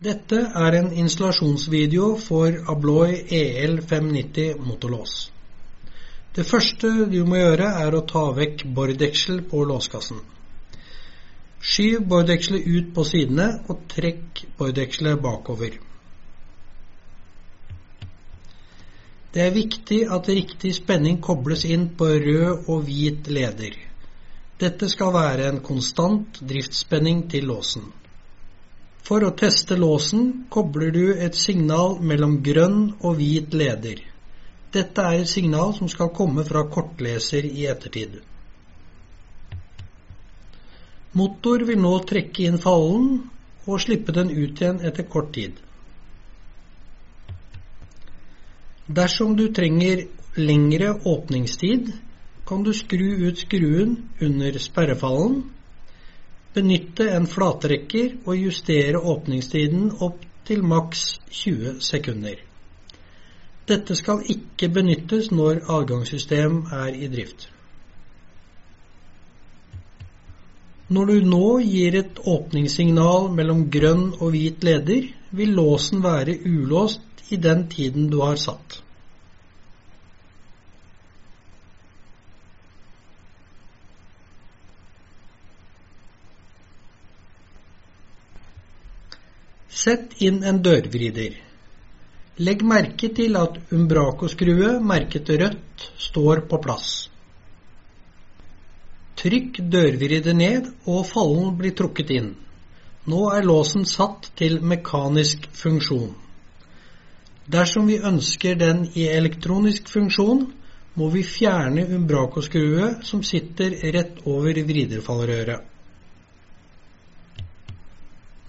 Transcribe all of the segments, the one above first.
Dette er en installasjonsvideo for Abloy EL590 motorlås. Det første du må gjøre er å ta vekk bordeksel på låskassen. Skyv bordekselet ut på sidene og trekk bordekselet bakover. Det er viktig at riktig spenning kobles inn på rød og hvit leder. Dette skal være en konstant driftsspenning til låsen. For å teste låsen kobler du et signal mellom grønn og hvit leder. Dette er et signal som skal komme fra kortleser i ettertid. Motor vil nå trekke inn fallen og slippe den ut igjen etter kort tid. Dersom du trenger lengre åpningstid, kan du skru ut skruen under sperrefallen Benytte en flatrekker og justere åpningstiden opp til maks 20 sekunder. Dette skal ikke benyttes når adgangssystem er i drift. Når du nå gir et åpningssignal mellom grønn og hvit leder, vil låsen være ulåst i den tiden du har satt. Sett inn en dørvrider. Legg merke til at umbraco-skrue merket rødt står på plass. Trykk dørvrider ned og fallen blir trukket inn. Nå er låsen satt til mekanisk funksjon. Dersom vi ønsker den i elektronisk funksjon, må vi fjerne umbraco-skrue som sitter rett over vriderfallrøret.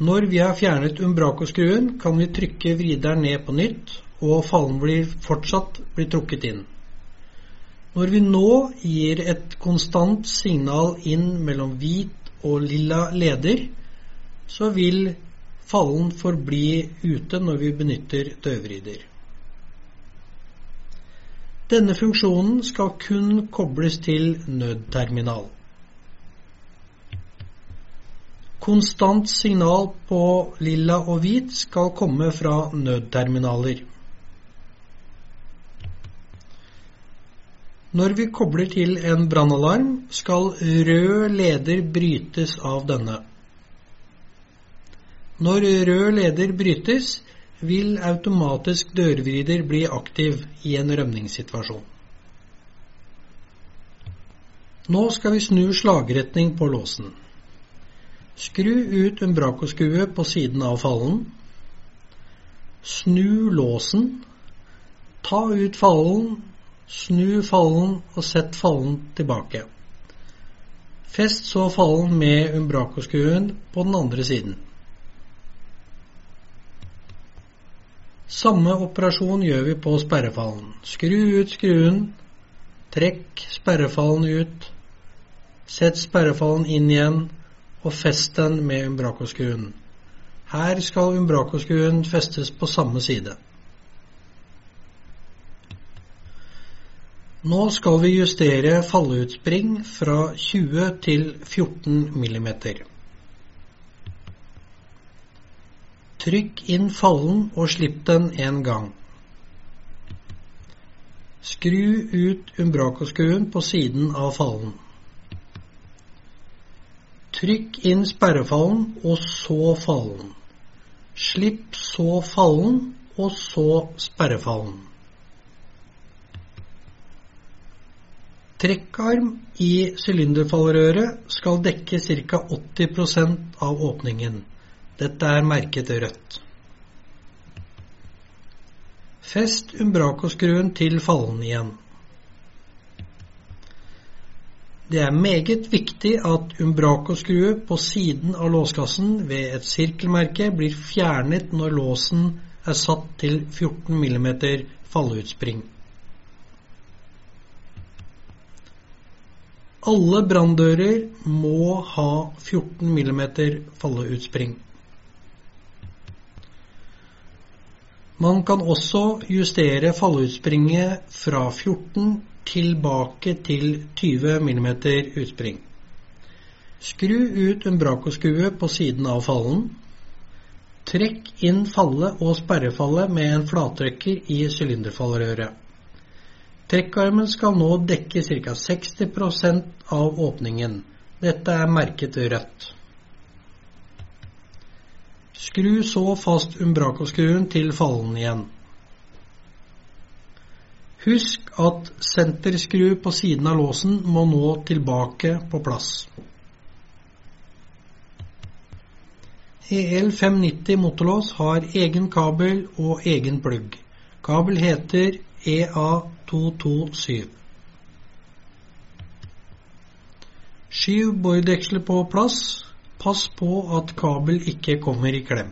Når vi har fjernet umbraco-skruen, kan vi trykke vrideren ned på nytt, og fallen blir fortsatt blir trukket inn. Når vi nå gir et konstant signal inn mellom hvit og lilla leder, så vil fallen forbli ute når vi benytter døvrider. Denne funksjonen skal kun kobles til nødterminal. Konstant signal på lilla og hvit skal komme fra nødterminaler. Når vi kobler til en brannalarm, skal rød leder brytes av denne. Når rød leder brytes, vil automatisk dørvrider bli aktiv i en rømningssituasjon. Nå skal vi snu slagretning på låsen. Skru ut umbraco-skruet på siden av fallen. Snu låsen. Ta ut fallen, snu fallen og sett fallen tilbake. Fest så fallen med umbraco-skruen på den andre siden. Samme operasjon gjør vi på sperrefallen. Skru ut skruen, trekk sperrefallen ut, sett sperrefallen inn igjen, og fest den med umbraco-skruen. Her skal umbraco-skruen festes på samme side. Nå skal vi justere falleutspring fra 20 til 14 mm. Trykk inn fallen og slipp den en gang. Skru ut umbraco-skruen på siden av fallen. Trykk inn sperrefallen, og så fallen. Slipp så fallen, og så sperrefallen. Trekkarm i sylinderfallrøret skal dekke ca. 80% av åpningen. Dette er merket rødt. Fest umbraco-skruen til fallen igjen. Det er meget viktig at umbraco-skrue på siden av låskassen ved et sirkelmerke blir fjernet når låsen er satt til 14 mm falleutspring. Alle branndører må ha 14 mm falleutspring. Man kan også justere falleutspringet fra 14 tilbake til 20 mm utspring. Skru ut umbraco-skruet på siden av fallen. Trekk inn fallet og sperrefallet med en flattrekker i sylinderfallrøret. Trekkarmen skal nå dekke ca. 60% av åpningen. Dette er merket rødt. Skru så fast umbraco-skruen til fallen igjen. Husk at senterskru på siden av låsen må nå tilbake på plass. EL590 motorlås har egen kabel og egen plugg. Kabel heter EA227. Skyv bordekselet på plass. Pass på at kabel ikke kommer i klem.